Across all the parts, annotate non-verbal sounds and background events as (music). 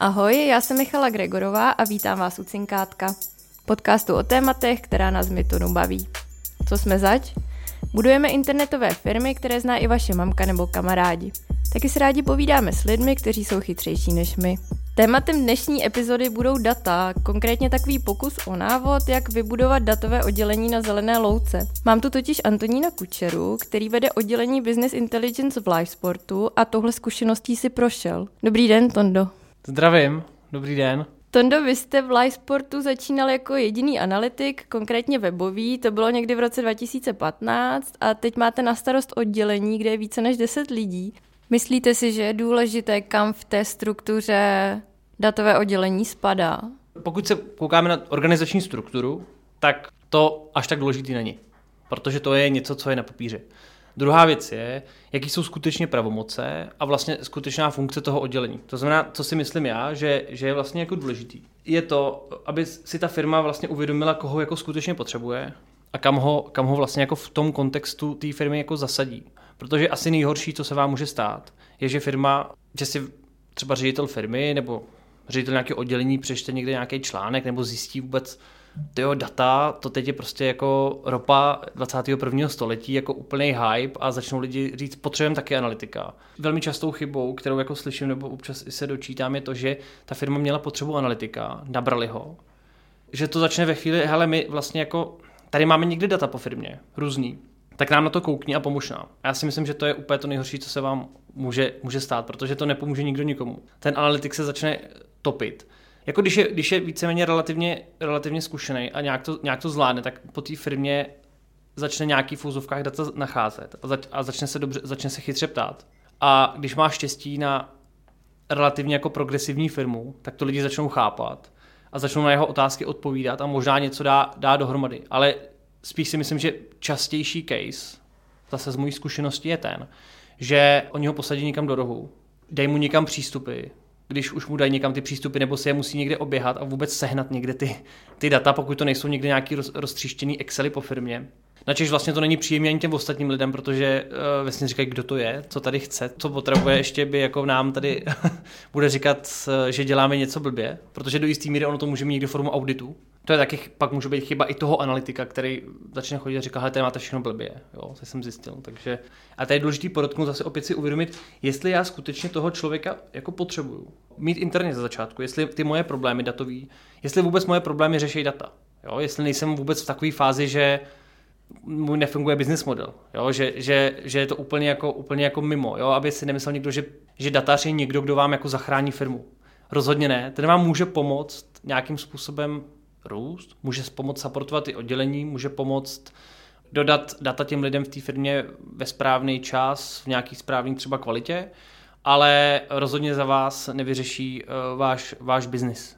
Ahoj, já jsem Michala Gregorová a vítám vás u Cinkátka, podcastu o tématech, která nás Mytonu baví. Co jsme zač? Budujeme internetové firmy, které zná i vaše mamka nebo kamarádi. Taky si rádi povídáme s lidmi, kteří jsou chytřejší než my. Tématem dnešní epizody budou data, konkrétně takový pokus o návod, jak vybudovat datové oddělení na zelené louce. Mám tu totiž Antonína Kučeru, který vede oddělení Business Intelligence v Livesportu a tohle zkušeností si prošel. Dobrý den, Tondo. Zdravím, dobrý den. Tondo, vy jste v Livesportu začínal jako jediný analytik, konkrétně webový, to bylo někdy v roce 2015 a teď máte na starost oddělení, kde je více než 10 lidí. Myslíte si, že je důležité, kam v té struktuře datové oddělení spadá? Pokud se koukáme na organizační strukturu, tak to až tak důležitý není, protože to je něco, co je na papíře. Druhá věc je, jaký jsou skutečně pravomoce a vlastně skutečná funkce toho oddělení. To znamená, co si myslím já, že, že je vlastně jako důležitý. Je to, aby si ta firma vlastně uvědomila, koho jako skutečně potřebuje a kam ho, kam ho vlastně jako v tom kontextu té firmy jako zasadí. Protože asi nejhorší, co se vám může stát, je, že firma, že si třeba ředitel firmy nebo ředitel nějakého oddělení přečte někde nějaký článek nebo zjistí vůbec, tyjo, data, to teď je prostě jako ropa 21. století, jako úplný hype a začnou lidi říct, potřebujeme taky analytika. Velmi častou chybou, kterou jako slyším nebo občas se dočítám, je to, že ta firma měla potřebu analytika, nabrali ho, že to začne ve chvíli, hele, my vlastně jako, tady máme někdy data po firmě, různý, tak nám na to koukni a pomož nám. A já si myslím, že to je úplně to nejhorší, co se vám může, může stát, protože to nepomůže nikdo nikomu. Ten analytik se začne topit. Jako když je, když je víceméně relativně, relativně zkušený a nějak to, nějak to zvládne, tak po té firmě začne nějaký v úzovkách data nacházet a, zač, a začne, se dobře, začne se chytře ptát. A když má štěstí na relativně jako progresivní firmu, tak to lidi začnou chápat a začnou na jeho otázky odpovídat a možná něco dá, dá dohromady. Ale spíš si myslím, že častější case, zase z mojí zkušenosti je ten, že oni ho posadí někam do rohu, dej mu někam přístupy, když už mu dají někam ty přístupy, nebo si je musí někde oběhat a vůbec sehnat někde ty, ty data, pokud to nejsou někde nějaký roz, roztříštěný Excely po firmě. Načež vlastně to není příjemné ani těm ostatním lidem, protože uh, vlastně říkají, kdo to je, co tady chce, co potřebuje, ještě by jako nám tady (laughs) bude říkat, že děláme něco blbě, protože do jistý míry ono to může mít někdo formu auditu, to je taky, pak může být chyba i toho analytika, který začne chodit a říká, hele, tady máte všechno blbě, jo, to jsem zjistil. Takže, a tady je důležité podotknout zase opět si uvědomit, jestli já skutečně toho člověka jako potřebuju. Mít internet za začátku, jestli ty moje problémy datový, jestli vůbec moje problémy řeší data. Jo, jestli nejsem vůbec v takové fázi, že můj nefunguje business model, jo? Že, že, že, je to úplně jako, úplně jako mimo, jo? aby si nemyslel někdo, že, že datář je někdo, kdo vám jako zachrání firmu. Rozhodně ne, ten vám může pomoct nějakým způsobem růst, může pomoct supportovat i oddělení, může pomoct dodat data těm lidem v té firmě ve správný čas, v nějaký správný třeba kvalitě, ale rozhodně za vás nevyřeší uh, váš, váš biznis.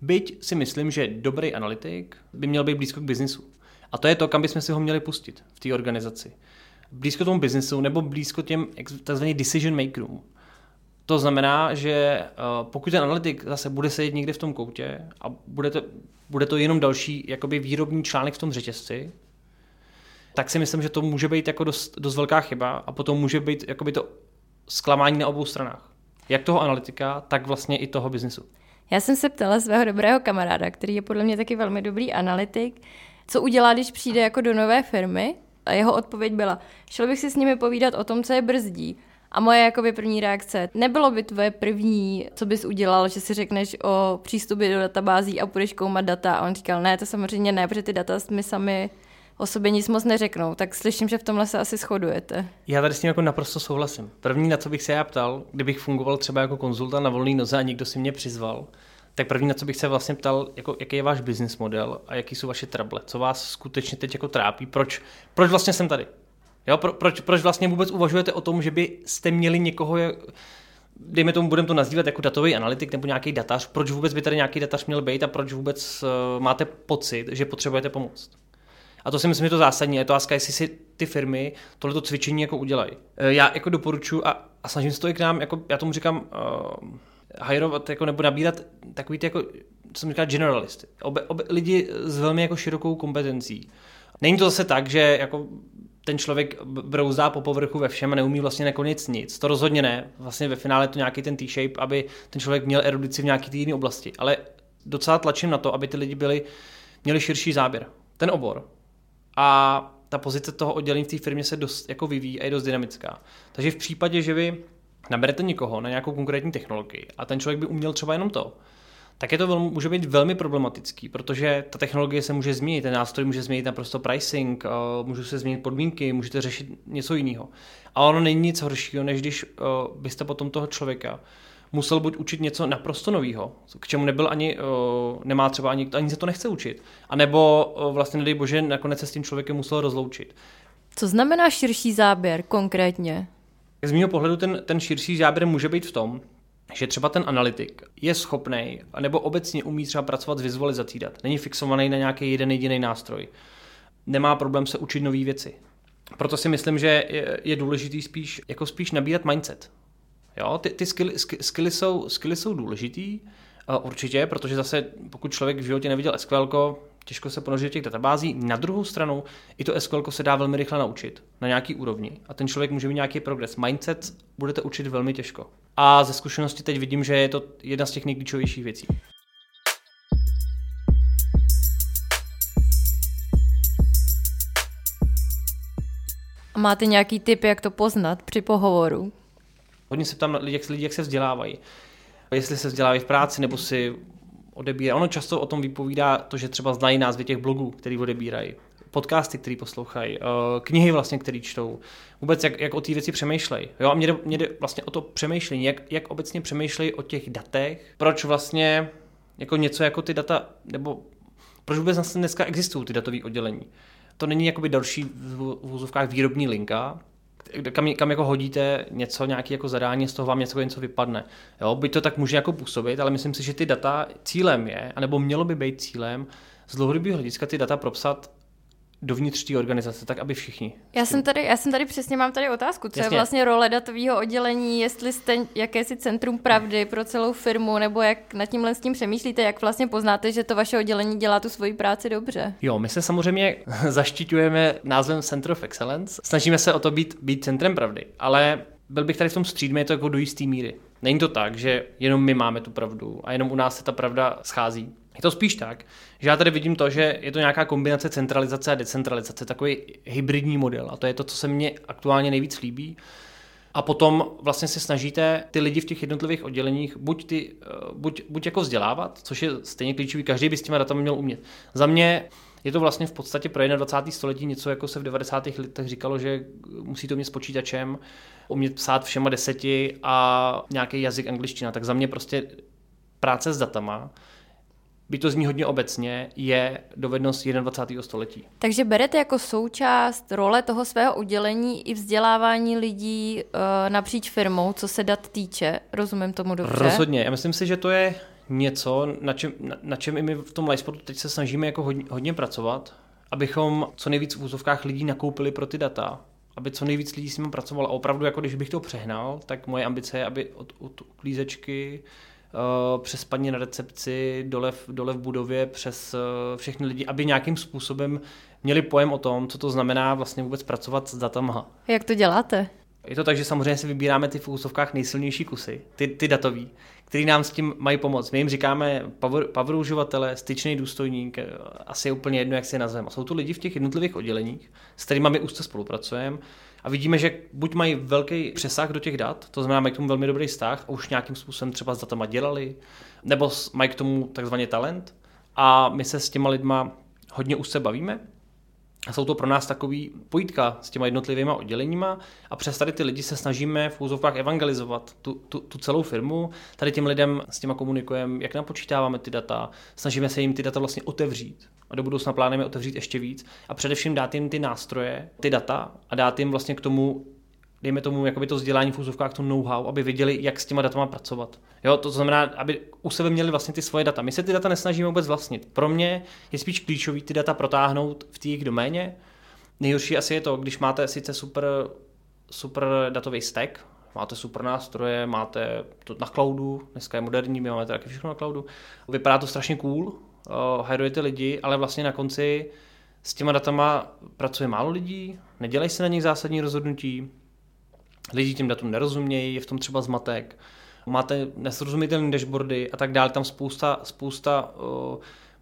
Byť si myslím, že dobrý analytik by měl být blízko k biznisu. A to je to, kam bychom si ho měli pustit v té organizaci. Blízko tomu biznisu nebo blízko těm tzv. decision makerům. To znamená, že eh, pokud ten analytik zase bude sedět někde v tom koutě a bude to, bude to jenom další jakoby výrobní článek v tom řetězci, tak si myslím, že to může být jako dost, dost velká chyba a potom může být jakoby to zklamání na obou stranách. Jak toho analytika, tak vlastně i toho biznesu. Já jsem se ptala svého dobrého kamaráda, který je podle mě taky velmi dobrý analytik, co udělá, když přijde jako do nové firmy a jeho odpověď byla, šel bych si s nimi povídat o tom, co je brzdí, a moje jakoby první reakce, nebylo by tvoje první, co bys udělal, že si řekneš o přístupy do databází a budeš koumat data a on říkal, ne, to samozřejmě ne, protože ty data mi sami o sobě nic moc neřeknou, tak slyším, že v tomhle se asi shodujete. Já tady s tím jako naprosto souhlasím. První, na co bych se já ptal, kdybych fungoval třeba jako konzultant na volný noze a někdo si mě přizval, tak první, na co bych se vlastně ptal, jako, jaký je váš business model a jaký jsou vaše trable, co vás skutečně teď jako trápí, proč, proč vlastně jsem tady. Jo, pro, proč, proč vlastně vůbec uvažujete o tom, že byste měli někoho, dejme tomu, budeme to nazývat jako datový analytik nebo nějaký datař, proč vůbec by tady nějaký datař měl být a proč vůbec uh, máte pocit, že potřebujete pomoct. A to si myslím, že to zásadní. Je to otázka, jestli si ty firmy tohleto cvičení jako udělají. Eh, já jako doporučuji a, a snažím se to i k nám, jako já tomu říkám, uh, hajrovat jako, nebo nabírat takový ty jako, co jsem říkal, generalisty. Obe, obe, lidi s velmi jako širokou kompetencí. Není to zase tak, že jako ten člověk brouzá po povrchu ve všem a neumí vlastně nakonec nic. To rozhodně ne. Vlastně ve finále to nějaký ten T-shape, aby ten člověk měl erudici v nějaké jiné oblasti. Ale docela tlačím na to, aby ty lidi byli, měli širší záběr. Ten obor. A ta pozice toho oddělení v té firmě se dost jako vyvíjí a je dost dynamická. Takže v případě, že vy naberete někoho na nějakou konkrétní technologii a ten člověk by uměl třeba jenom to, tak je to velmi, může být velmi problematický, protože ta technologie se může změnit, ten nástroj může změnit naprosto pricing, uh, můžou se změnit podmínky, můžete řešit něco jiného. A ono není nic horšího, než když uh, byste potom toho člověka musel buď učit něco naprosto nového, k čemu nebyl ani, uh, nemá třeba ani, ani se to nechce učit, anebo vlastně, nedej bože, nakonec se s tím člověkem musel rozloučit. Co znamená širší záběr konkrétně? Z mého pohledu ten, ten širší záběr může být v tom, že třeba ten analytik je schopný, nebo obecně umí třeba pracovat s vizualizací dat. Není fixovaný na nějaký jeden jediný nástroj. Nemá problém se učit nové věci. Proto si myslím, že je, důležitý spíš, jako spíš nabírat mindset. Jo, ty, ty skilly, skilly, jsou, skilly jsou důležitý, určitě, protože zase pokud člověk v životě neviděl SQL, těžko se ponořit do těch databází. Na druhou stranu i to SQL se dá velmi rychle naučit na nějaký úrovni a ten člověk může mít nějaký progres. Mindset budete učit velmi těžko. A ze zkušenosti teď vidím, že je to jedna z těch nejklíčovějších věcí. A máte nějaký tip, jak to poznat při pohovoru? Hodně se ptám lidí, jak, lidi, jak se vzdělávají. Jestli se vzdělávají v práci, nebo si odebírají. Ono často o tom vypovídá to, že třeba znají názvy těch blogů, který odebírají, podcasty, který poslouchají, eh, knihy vlastně, které čtou, vůbec jak, jak o té věci přemýšlejí. Jo, a mě jde, mě jde vlastně o to přemýšlení, jak, jak obecně přemýšlejí o těch datech, proč vlastně jako něco jako ty data, nebo proč vůbec vlastně dneska existují ty datové oddělení. To není jakoby další v výrobní linka, kam, kam jako hodíte něco, nějaké jako zadání, z toho vám něco, něco vypadne. Jo, byť to tak může jako působit, ale myslím si, že ty data cílem je, anebo mělo by být cílem, z dlouhodobého hlediska ty data propsat dovnitř té organizace, tak aby všichni. Já jsem tady, já jsem tady přesně mám tady otázku, co Jasně. je vlastně role datového oddělení, jestli jste jakési centrum pravdy pro celou firmu, nebo jak nad tímhle s tím přemýšlíte, jak vlastně poznáte, že to vaše oddělení dělá tu svoji práci dobře? Jo, my se samozřejmě (laughs) zaštiťujeme názvem Center of Excellence, snažíme se o to být, být centrem pravdy, ale byl bych tady v tom střídmě to jako do jisté míry. Není to tak, že jenom my máme tu pravdu a jenom u nás se ta pravda schází. Je to spíš tak, že já tady vidím to, že je to nějaká kombinace centralizace a decentralizace, takový hybridní model a to je to, co se mně aktuálně nejvíc líbí. A potom vlastně se snažíte ty lidi v těch jednotlivých odděleních buď, ty, eh, buď, buď jako vzdělávat, což je stejně klíčový, každý by s těma datami měl umět. Za mě je to vlastně v podstatě pro 21. století něco, jako se v 90. letech říkalo, že musí to umět s počítačem, umět psát všema deseti a nějaký jazyk angličtina. Tak za mě prostě práce s datama by to zní hodně obecně, je dovednost 21. století. Takže berete jako součást role toho svého udělení i vzdělávání lidí uh, napříč firmou, co se dat týče. Rozumím tomu dobře? Rozhodně. Já myslím si, že to je něco, na čem, na, na čem i my v tom Lysportu teď se snažíme jako hodně, hodně pracovat, abychom co nejvíc v úzovkách lidí nakoupili pro ty data, aby co nejvíc lidí s nimi pracovalo. A opravdu, jako když bych to přehnal, tak moje ambice je, aby od, od uklízečky Eh, přes paní na recepci, dole v, dole v budově, přes eh, všechny lidi, aby nějakým způsobem měli pojem o tom, co to znamená vlastně vůbec pracovat s datama. Jak to děláte? Je to tak, že samozřejmě si vybíráme ty v úsovkách nejsilnější kusy, ty, ty datový, který nám s tím mají pomoct. My jim říkáme power, power uživatele, styčný důstojník, eh, asi je úplně jedno, jak si je nazveme. A jsou to lidi v těch jednotlivých odděleních, s kterými my úzce spolupracujeme a vidíme, že buď mají velký přesah do těch dat, to znamená, mají k tomu velmi dobrý vztah a už nějakým způsobem třeba s datama dělali, nebo mají k tomu takzvaný talent. A my se s těma lidma hodně už se bavíme a jsou to pro nás takový pojítka s těma jednotlivými odděleníma. A přes tady ty lidi se snažíme v úzovkách evangelizovat tu, tu, tu celou firmu. Tady těm lidem s těma komunikujeme, jak napočítáváme ty data, snažíme se jim ty data vlastně otevřít. A do budoucna plánujeme otevřít ještě víc. A především dát jim ty nástroje, ty data a dát jim vlastně k tomu dejme tomu jakoby to vzdělání v úzovkách, to know-how, aby věděli, jak s těma datama pracovat. Jo, to znamená, aby u sebe měli vlastně ty svoje data. My se ty data nesnažíme vůbec vlastnit. Pro mě je spíš klíčový ty data protáhnout v té jejich doméně. Nejhorší asi je to, když máte sice super, super datový stack, máte super nástroje, máte to na cloudu, dneska je moderní, my máme taky všechno na cloudu. Vypadá to strašně cool, uh, hajrujete lidi, ale vlastně na konci s těma datama pracuje málo lidí, nedělají se na nich zásadní rozhodnutí, lidi těm datům nerozumějí, je v tom třeba zmatek, máte nesrozumitelné dashboardy a tak dále, tam spousta, spousta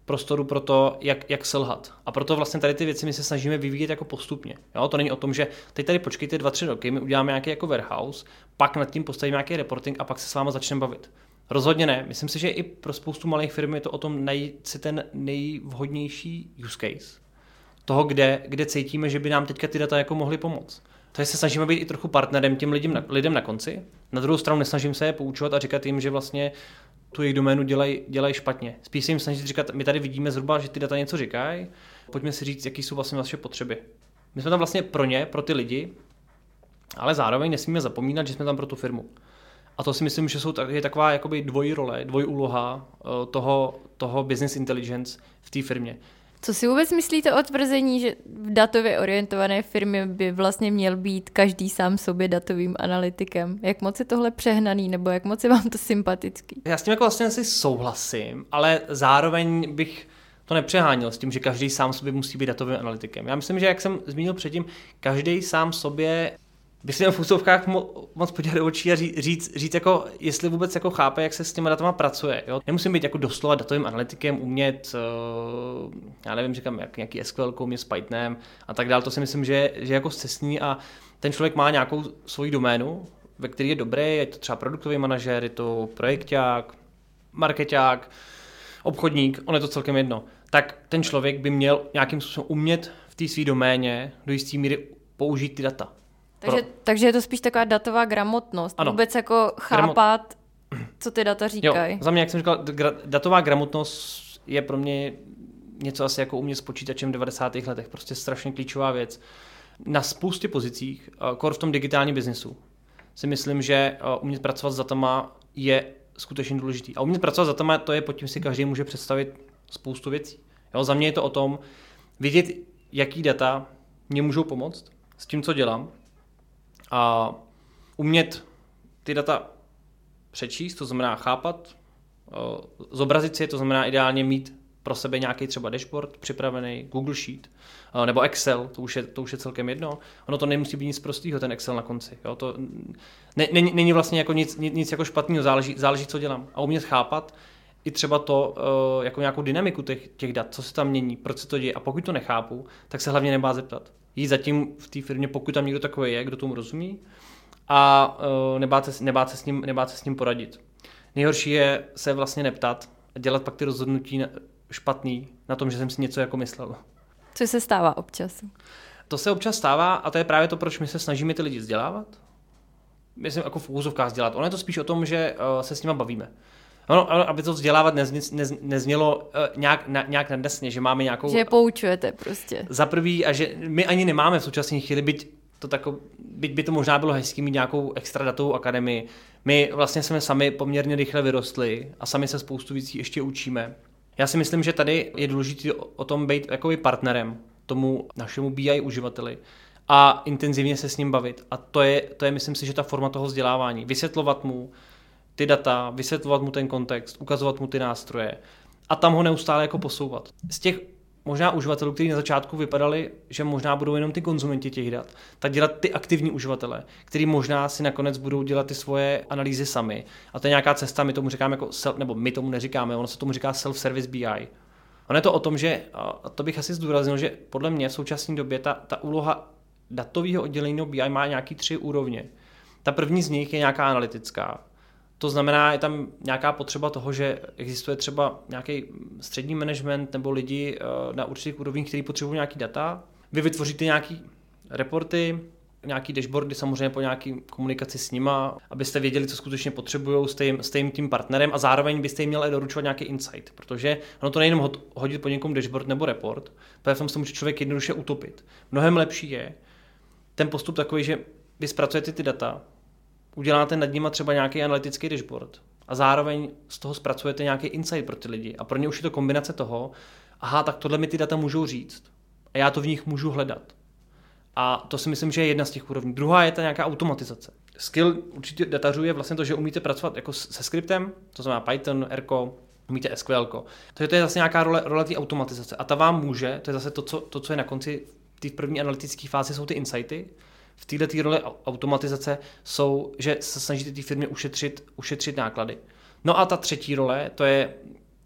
prostoru pro to, jak, jak selhat. A proto vlastně tady ty věci my se snažíme vyvíjet jako postupně. Jo? To není o tom, že teď tady počkejte dva, tři roky, my uděláme nějaký jako warehouse, pak nad tím postavíme nějaký reporting a pak se s váma začneme bavit. Rozhodně ne. Myslím si, že i pro spoustu malých firm je to o tom najít si ten nejvhodnější use case. Toho, kde, kde cítíme, že by nám teďka ty data jako mohly pomoct. Takže se snažíme být i trochu partnerem těm lidem na, lidem na konci. Na druhou stranu nesnažím se je poučovat a říkat jim, že vlastně tu jejich doménu dělají dělaj špatně. Spíš se jim snažit říkat, my tady vidíme zhruba, že ty data něco říkají, pojďme si říct, jaký jsou vlastně vaše potřeby. My jsme tam vlastně pro ně, pro ty lidi, ale zároveň nesmíme zapomínat, že jsme tam pro tu firmu. A to si myslím, že jsou, je taková jakoby dvojí role, dvoj úloha eh, toho, toho business intelligence v té firmě. Co si vůbec myslíte o tvrzení, že v datově orientované firmě by vlastně měl být každý sám sobě datovým analytikem? Jak moc je tohle přehnaný, nebo jak moc je vám to sympatický? Já s tím jako vlastně asi souhlasím, ale zároveň bych to nepřehánil s tím, že každý sám sobě musí být datovým analytikem. Já myslím, že jak jsem zmínil předtím, každý sám sobě by si v úsovkách mo- moc podívat do očí a říct, říct, říct, jako, jestli vůbec jako chápe, jak se s těma datama pracuje. Jo? Nemusím být jako doslova datovým analytikem, umět, uh, já nevím, říkám, jak, nějaký SQL, umět s Pythonem a tak dále. To si myslím, že, že jako cestní a ten člověk má nějakou svoji doménu, ve které je dobrý, je to třeba produktový manažer, je to projekták, marketák, obchodník, on je to celkem jedno. Tak ten člověk by měl nějakým způsobem umět v té své doméně do jisté míry použít ty data. Takže, pro... takže je to spíš taková datová gramotnost. Ano. Vůbec jako chápat, Gramot... co ty data říkají. za mě, jak jsem říkal, datová gramotnost je pro mě něco asi jako umět s počítačem v 90. letech. Prostě strašně klíčová věc. Na spoustě pozicích, kor v tom digitálním biznesu, si myslím, že umět pracovat s datama je skutečně důležitý. A umět pracovat s datama, to je pod tím si každý může představit spoustu věcí. Jo, za mě je to o tom vidět, jaký data mě můžou pomoct s tím, co dělám, a umět ty data přečíst, to znamená chápat, zobrazit si je, to znamená ideálně mít pro sebe nějaký třeba dashboard připravený, Google Sheet, nebo Excel, to už je, to už je celkem jedno. Ono to nemusí být nic prostého, ten Excel na konci. Jo? To ne, není, není vlastně jako nic, nic, nic jako špatného, záleží, záleží, co dělám. A umět chápat i třeba to, jako nějakou dynamiku těch, těch dat, co se tam mění, proč se to děje. A pokud to nechápu, tak se hlavně nebá zeptat jít zatím v té firmě, pokud tam někdo takový je, kdo tomu rozumí a uh, nebát, se, nebát, se s ním, nebát se s ním poradit. Nejhorší je se vlastně neptat a dělat pak ty rozhodnutí na, špatný na tom, že jsem si něco jako myslel. Co se stává občas? To se občas stává a to je právě to, proč my se snažíme ty lidi vzdělávat. Myslím, jako v úzovkách vzdělat. Ono je to spíš o tom, že uh, se s nimi bavíme. Ono, aby to vzdělávat nez, nez, neznělo uh, nějak, na, nějak nadnesně, že máme nějakou... Že je poučujete prostě. Za prvý a že my ani nemáme v současné chvíli, byť to tako, byť by to možná bylo hezký mít nějakou extra datovou akademii. My vlastně jsme sami poměrně rychle vyrostli a sami se spoustu věcí ještě učíme. Já si myslím, že tady je důležité o tom být jako partnerem tomu našemu BI uživateli a intenzivně se s ním bavit. A to je, to je myslím si, že ta forma toho vzdělávání. Vysvětlovat mu, ty data, vysvětlovat mu ten kontext, ukazovat mu ty nástroje a tam ho neustále jako posouvat. Z těch možná uživatelů, kteří na začátku vypadali, že možná budou jenom ty konzumenti těch dat, tak dělat ty aktivní uživatele, kteří možná si nakonec budou dělat ty svoje analýzy sami. A to je nějaká cesta, my tomu říkáme jako self, nebo my tomu neříkáme, ono se tomu říká self-service BI. Ono je to o tom, že, a to bych asi zdůraznil, že podle mě v současné době ta, ta úloha datového oddělení BI má nějaký tři úrovně. Ta první z nich je nějaká analytická, to znamená, je tam nějaká potřeba toho, že existuje třeba nějaký střední management nebo lidi eh, na určitých úrovních, kteří potřebují nějaký data. Vy vytvoříte nějaký reporty, nějaký dashboardy samozřejmě po nějaký komunikaci s nima, abyste věděli, co skutečně potřebují s tím, s tím, tím partnerem a zároveň byste jim měli doručovat nějaký insight, protože ono to nejenom hodit po někom dashboard nebo report, protože v tom se může člověk jednoduše utopit. Mnohem lepší je ten postup takový, že vy zpracujete ty data, uděláte nad nima třeba nějaký analytický dashboard a zároveň z toho zpracujete nějaký insight pro ty lidi. A pro ně už je to kombinace toho, aha, tak tohle mi ty data můžou říct a já to v nich můžu hledat. A to si myslím, že je jedna z těch úrovní. Druhá je ta nějaká automatizace. Skill určitě datařů je vlastně to, že umíte pracovat jako se skriptem, to znamená Python, Erko, umíte SQL. Takže to je zase nějaká role, role té automatizace. A ta vám může, to je zase to, co, to, co je na konci té první analytické fázi, jsou ty insighty. V této roli automatizace jsou, že se snažíte té firmě ušetřit, ušetřit náklady. No a ta třetí role, to je,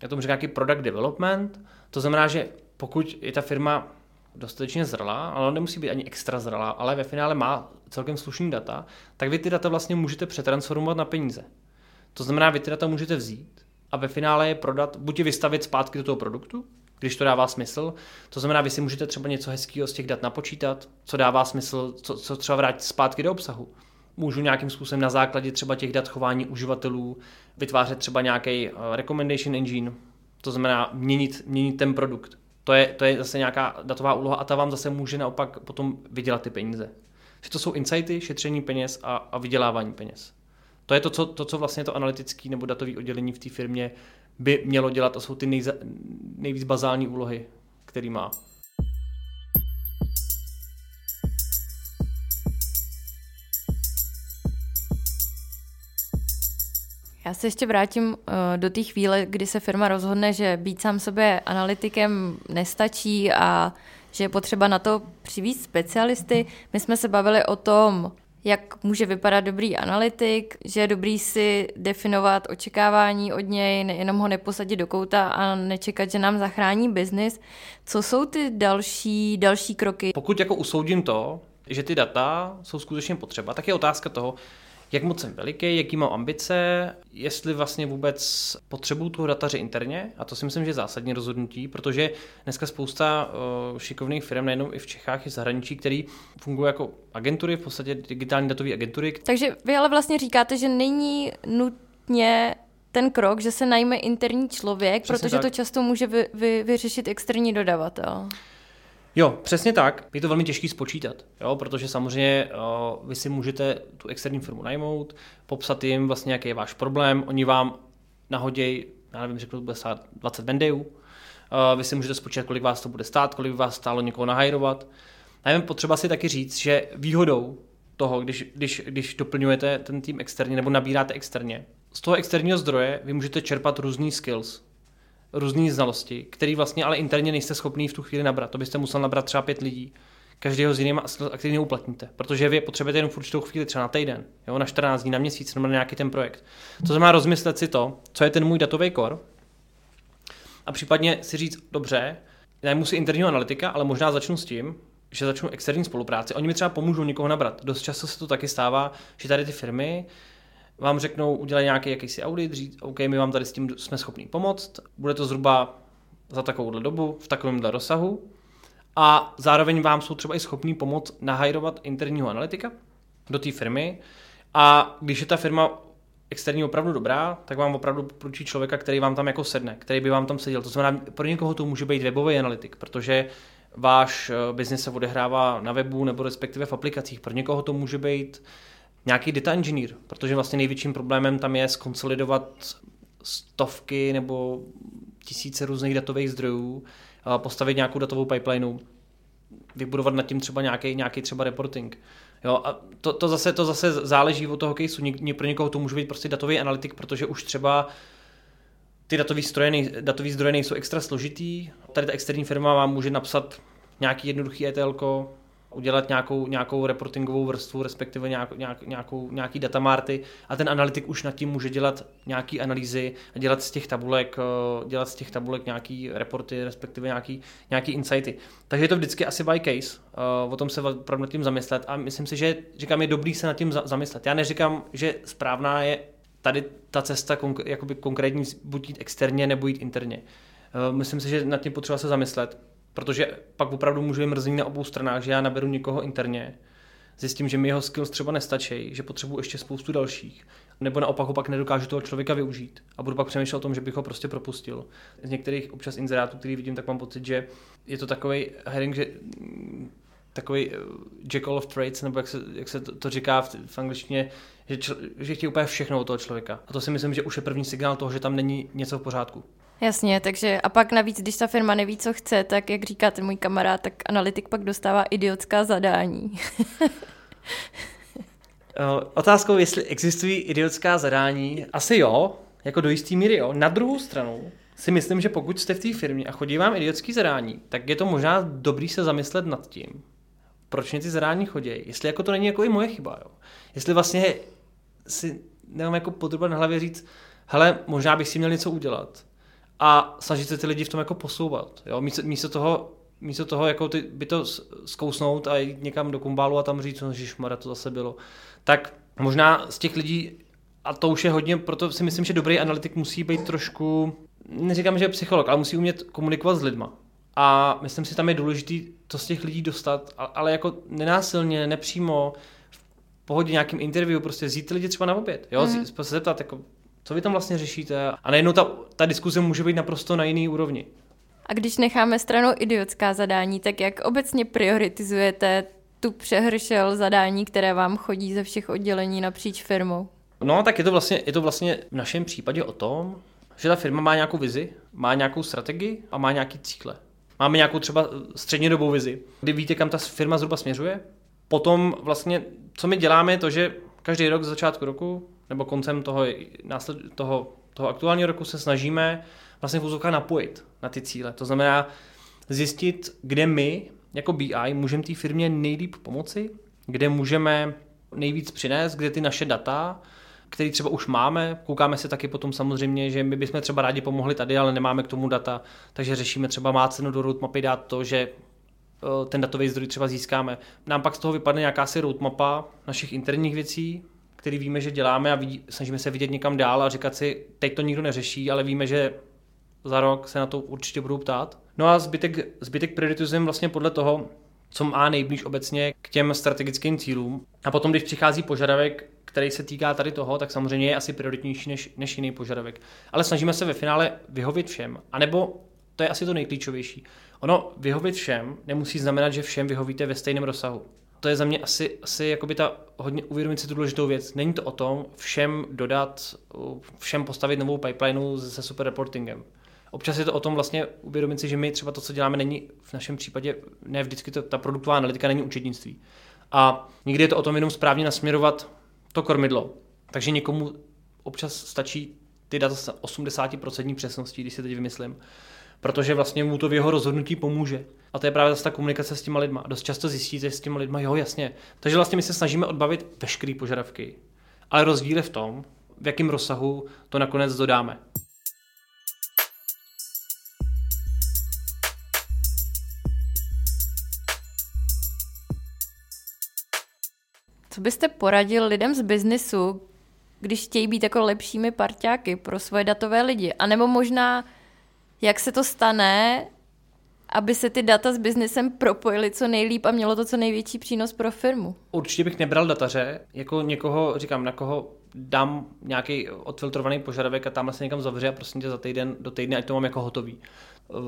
já tomu říkám, nějaký product development, to znamená, že pokud je ta firma dostatečně zralá, ale nemusí být ani extra zralá, ale ve finále má celkem slušný data, tak vy ty data vlastně můžete přetransformovat na peníze. To znamená, vy ty data můžete vzít a ve finále je prodat, buď je vystavit zpátky do toho produktu, když to dává smysl. To znamená, vy si můžete třeba něco hezkého z těch dat napočítat, co dává smysl, co, co třeba vrátit zpátky do obsahu. Můžu nějakým způsobem na základě třeba těch dat chování uživatelů vytvářet třeba nějaký uh, recommendation engine, to znamená měnit, měnit ten produkt. To je, to je zase nějaká datová úloha a ta vám zase může naopak potom vydělat ty peníze. Že to jsou insighty, šetření peněz a, a vydělávání peněz. To je to co, to, co vlastně to analytické nebo datové oddělení v té firmě by mělo dělat. To jsou ty nejza, nejvíc bazální úlohy, který má. Já se ještě vrátím uh, do té chvíle, kdy se firma rozhodne, že být sám sobě analytikem nestačí a že je potřeba na to přivízt specialisty. My jsme se bavili o tom, jak může vypadat dobrý analytik, že je dobrý si definovat očekávání od něj, nejenom ho neposadit do kouta a nečekat, že nám zachrání biznis. Co jsou ty další, další kroky? Pokud jako usoudím to, že ty data jsou skutečně potřeba, tak je otázka toho, jak moc jsem veliký, jaký mám ambice, jestli vlastně vůbec potřebuju tu dataře interně, a to si myslím, že je zásadní rozhodnutí, protože dneska spousta uh, šikovných firm, nejenom i v Čechách, i v zahraničí, který fungují jako agentury, v podstatě digitální datové agentury. Takže vy ale vlastně říkáte, že není nutně ten krok, že se najme interní člověk, Přesně protože tak. to často může vy, vy, vyřešit externí dodavatel. Jo, přesně tak. Je to velmi těžké spočítat, jo, protože samozřejmě o, vy si můžete tu externí firmu najmout, popsat jim vlastně, jaký je váš problém, oni vám nahodějí, já nevím, řeknu, bude stát 20 vendejů, vy si můžete spočítat, kolik vás to bude stát, kolik by vás stálo někoho nahajrovat. A jen potřeba si taky říct, že výhodou toho, když, když, když doplňujete ten tým externě nebo nabíráte externě, z toho externího zdroje vy můžete čerpat různý skills, různé znalosti, které vlastně ale interně nejste schopný v tu chvíli nabrat. To byste musel nabrat třeba pět lidí, každého z jiným a který neuplatníte. Protože vy potřebujete jenom v určitou chvíli, třeba na týden, jo, na 14 dní, na měsíc, nebo na nějaký ten projekt. To znamená rozmyslet si to, co je ten můj datový kor, a případně si říct, dobře, já si interního analytika, ale možná začnu s tím, že začnu externí spolupráci. Oni mi třeba pomůžou někoho nabrat. Dost často se to taky stává, že tady ty firmy vám řeknou, udělej nějaký jakýsi audit, říct, OK, my vám tady s tím jsme schopni pomoct, bude to zhruba za takovouhle dobu, v takovémhle rozsahu a zároveň vám jsou třeba i schopní pomoct nahajrovat interního analytika do té firmy a když je ta firma externí opravdu dobrá, tak vám opravdu poručí člověka, který vám tam jako sedne, který by vám tam seděl. To znamená, pro někoho to může být webový analytik, protože váš eh, biznis se odehrává na webu nebo respektive v aplikacích. Pro někoho to může být nějaký data engineer, protože vlastně největším problémem tam je skonsolidovat stovky nebo tisíce různých datových zdrojů, postavit nějakou datovou pipelineu, vybudovat nad tím třeba nějaký, nějaký třeba reporting. Jo, a to, to, zase, to zase záleží od toho caseu. Ně, pro někoho to může být prostě datový analytik, protože už třeba ty datový, stroje nej, datový zdroje nejsou extra složitý. Tady ta externí firma vám může napsat nějaký jednoduchý ETL, udělat nějakou, nějakou reportingovou vrstvu, respektive nějak, nějak, nějakou, nějaký datamarty a ten analytik už nad tím může dělat nějaký analýzy a dělat z těch tabulek, eh, dělat z těch tabulek nějaký reporty, respektive nějaký, nějaký insighty. Takže je to vždycky asi by case, eh, o tom se opravdu nad tím zamyslet a myslím si, že říkám, je dobrý se nad tím zamyslet. Já neříkám, že správná je tady ta cesta jakoby konkrétní buď jít externě nebo jít interně. Eh, myslím si, že nad tím potřeba se zamyslet Protože pak opravdu můžu být mrzení na obou stranách, že já naberu někoho interně, zjistím, že mi jeho skills třeba nestačí, že potřebuji ještě spoustu dalších, nebo naopak opak nedokážu toho člověka využít a budu pak přemýšlet o tom, že bych ho prostě propustil. Z některých občas inzerátů, který vidím, tak mám pocit, že je to takový herring, že takový eh, jack all of trades, nebo jak se, jak se to, to říká v, v angličtině, že, čl, že chtějí úplně všechno od toho člověka. A to si myslím, že už je první signál toho, že tam není něco v pořádku. Jasně, takže a pak navíc, když ta firma neví, co chce, tak jak říká ten můj kamarád, tak analytik pak dostává idiotská zadání. (laughs) Otázkou, jestli existují idiotská zadání, asi jo. Jako do jistý míry, jo. Na druhou stranu si myslím, že pokud jste v té firmě a chodí vám idiotský zadání, tak je to možná dobrý se zamyslet nad tím, proč mě ty zadání chodí. Jestli jako to není jako i moje chyba, jo. Jestli vlastně si nemám jako potřeba na hlavě říct, hele, možná bych si měl něco udělat a snažit se ty lidi v tom jako posouvat. Jo? Místo, místo toho, místo toho jako ty, by to zkousnout a jít někam do kumbálu a tam říct, no Mara, to zase bylo. Tak možná z těch lidí, a to už je hodně, proto si myslím, že dobrý analytik musí být trošku, neříkám, že je psycholog, ale musí umět komunikovat s lidma. A myslím si, tam je důležité to z těch lidí dostat, ale jako nenásilně, nepřímo, v pohodě nějakým interview, prostě vzít lidi třeba na oběd, jo, mm. se zeptat, jako, co vy tam vlastně řešíte. A najednou ta, ta diskuze může být naprosto na jiný úrovni. A když necháme stranou idiotská zadání, tak jak obecně prioritizujete tu přehršel zadání, které vám chodí ze všech oddělení napříč firmou? No, tak je to, vlastně, je to vlastně v našem případě o tom, že ta firma má nějakou vizi, má nějakou strategii a má nějaký cíle. Máme nějakou třeba střednědobou vizi, kdy víte, kam ta firma zhruba směřuje. Potom vlastně, co my děláme, je to, že každý rok z začátku roku nebo koncem toho, násled, toho, toho aktuálního roku se snažíme vlastně v napojit na ty cíle. To znamená zjistit, kde my jako BI můžeme té firmě nejlíp pomoci, kde můžeme nejvíc přinést, kde ty naše data, které třeba už máme, koukáme se taky potom samozřejmě, že my bychom třeba rádi pomohli tady, ale nemáme k tomu data, takže řešíme třeba má cenu do roadmapy dát to, že eh, ten datový zdroj třeba získáme. Nám pak z toho vypadne nějaká si roadmapa našich interních věcí, který víme, že děláme a vidí, snažíme se vidět někam dál a říkat si, teď to nikdo neřeší, ale víme, že za rok se na to určitě budou ptát. No a zbytek, zbytek prioritizujeme vlastně podle toho, co má nejblíž obecně k těm strategickým cílům. A potom, když přichází požadavek, který se týká tady toho, tak samozřejmě je asi prioritnější než, než jiný požadavek. Ale snažíme se ve finále vyhovit všem. A nebo to je asi to nejklíčovější. Ono vyhovit všem nemusí znamenat, že všem vyhovíte ve stejném rozsahu to je za mě asi, asi jakoby ta hodně uvědomit si tu důležitou věc. Není to o tom všem dodat, všem postavit novou pipelineu se super reportingem. Občas je to o tom vlastně uvědomit si, že my třeba to, co děláme, není v našem případě, ne vždycky to, ta produktová analytika není učetnictví. A někdy je to o tom jenom správně nasměrovat to kormidlo. Takže někomu občas stačí ty data s 80% přesností, když si teď vymyslím, protože vlastně mu to v jeho rozhodnutí pomůže. A to je právě zase ta komunikace s těma lidma. Dost často zjistíte s těma lidma, jo, jasně. Takže vlastně my se snažíme odbavit veškeré požadavky. Ale rozdíl je v tom, v jakém rozsahu to nakonec dodáme. Co byste poradil lidem z biznisu, když chtějí být jako lepšími parťáky pro svoje datové lidi? A nebo možná, jak se to stane, aby se ty data s biznesem propojily co nejlíp a mělo to co největší přínos pro firmu. Určitě bych nebral dataře, jako někoho, říkám, na koho dám nějaký odfiltrovaný požadavek a tam se někam zavře a prostě tě za týden do týdne, ať to mám jako hotový. Uh,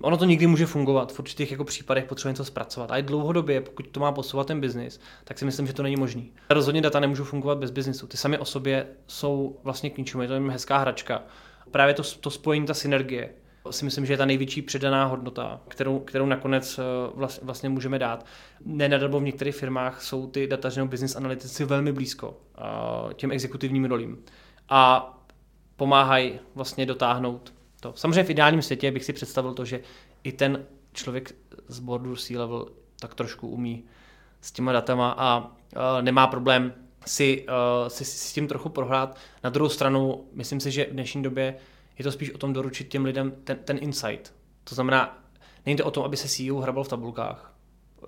ono to nikdy může fungovat, v určitých jako případech potřebuje něco zpracovat. A i dlouhodobě, pokud to má posouvat ten biznis, tak si myslím, že to není možný. Rozhodně data nemůžou fungovat bez biznisu. Ty sami o sobě jsou vlastně k ničemu, je to jen hezká hračka. Právě to, to spojení, ta synergie, si myslím, že je ta největší předaná hodnota, kterou, kterou nakonec eh, vlastně můžeme dát. Nenadarmo v některých firmách jsou ty data nebo business analytici velmi blízko eh, těm exekutivním rolím a pomáhají vlastně dotáhnout to. Samozřejmě v ideálním světě bych si představil to, že i ten člověk z boardu C-level tak trošku umí s těma datama a uh, nemá problém si, si, si s tím trochu prohrát. Na druhou stranu, myslím si, že v dnešní době je to spíš o tom doručit těm lidem ten, ten insight. To znamená, není to o tom, aby se CEO hrabal v tabulkách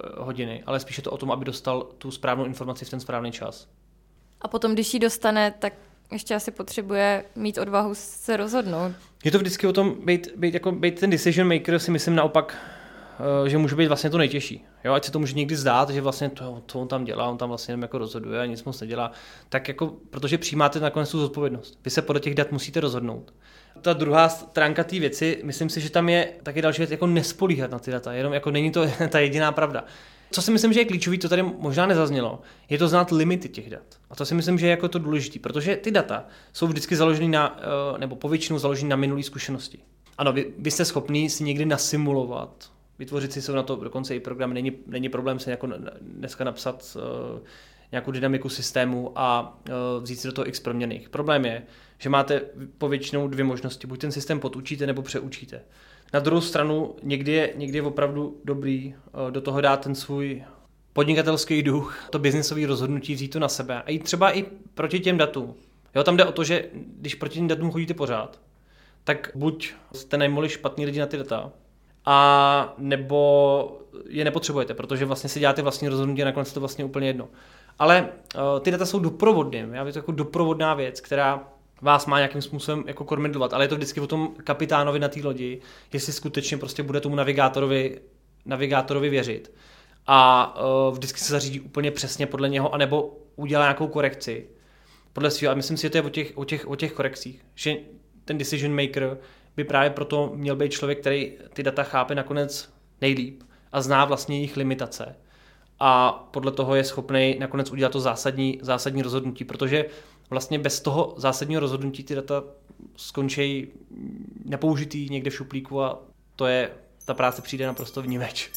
eh, hodiny, ale spíš je to o tom, aby dostal tu správnou informaci v ten správný čas. A potom, když ji dostane, tak ještě asi potřebuje mít odvahu se rozhodnout. Je to vždycky o tom být, být, jako být ten decision maker, si myslím naopak, eh, že může být vlastně to nejtěžší. Jo, ať se to může někdy zdát, že vlastně to, to on tam dělá, on tam vlastně jenom jako rozhoduje a nic moc nedělá, tak jako, protože přijímáte nakonec tu zodpovědnost. Vy se podle těch dat musíte rozhodnout ta druhá stránka té věci, myslím si, že tam je taky další věc, jako nespolíhat na ty data, jenom jako není to (laughs) ta jediná pravda. Co si myslím, že je klíčový, to tady možná nezaznělo, je to znát limity těch dat. A to si myslím, že je jako to důležité, protože ty data jsou vždycky založeny na, eh, nebo povětšinou založeny na minulé zkušenosti. Ano, vy, vy jste schopný si někdy nasimulovat, vytvořit si jsou na to dokonce i program, není, není problém se jako dneska napsat uh, nějakou dynamiku systému a uh, vzít si do toho x proměných. Problém je, že máte povětšinou dvě možnosti. Buď ten systém podučíte, nebo přeučíte. Na druhou stranu někdy je, někdy je opravdu dobrý uh, do toho dát ten svůj podnikatelský duch, to biznisové rozhodnutí vzít to na sebe a jít třeba i proti těm datům. Jo, tam jde o to, že když proti těm datům chodíte pořád, tak buď jste najmuli špatný lidi na ty data, a nebo je nepotřebujete, protože vlastně si děláte vlastní rozhodnutí a nakonec to vlastně úplně jedno. Ale uh, ty data jsou doprovodným, já bych to jako doprovodná věc, která vás má nějakým způsobem jako kormidlovat, ale je to vždycky o tom kapitánovi na té lodi, jestli skutečně prostě bude tomu navigátorovi, navigátorovi věřit a uh, vždycky se zařídí úplně přesně podle něho, anebo udělá nějakou korekci podle svého. A myslím si, že to je o těch, o těch, o těch korekcích, že ten decision maker by právě proto měl být člověk, který ty data chápe nakonec nejlíp a zná vlastně jejich limitace. A podle toho je schopný nakonec udělat to zásadní, zásadní rozhodnutí, protože vlastně bez toho zásadního rozhodnutí ty data skončí nepoužitý někde v šuplíku a to je, ta práce přijde naprosto vnímeč.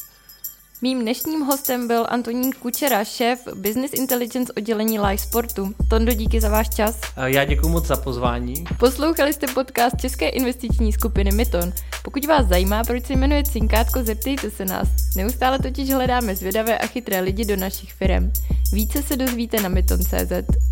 Mým dnešním hostem byl Antonín Kučera, šéf Business Intelligence oddělení Live Sportu. Tondo, díky za váš čas. Já děkuji moc za pozvání. Poslouchali jste podcast České investiční skupiny Myton. Pokud vás zajímá, proč se jmenuje Cinkátko, zeptejte se nás. Neustále totiž hledáme zvědavé a chytré lidi do našich firm. Více se dozvíte na myton.cz.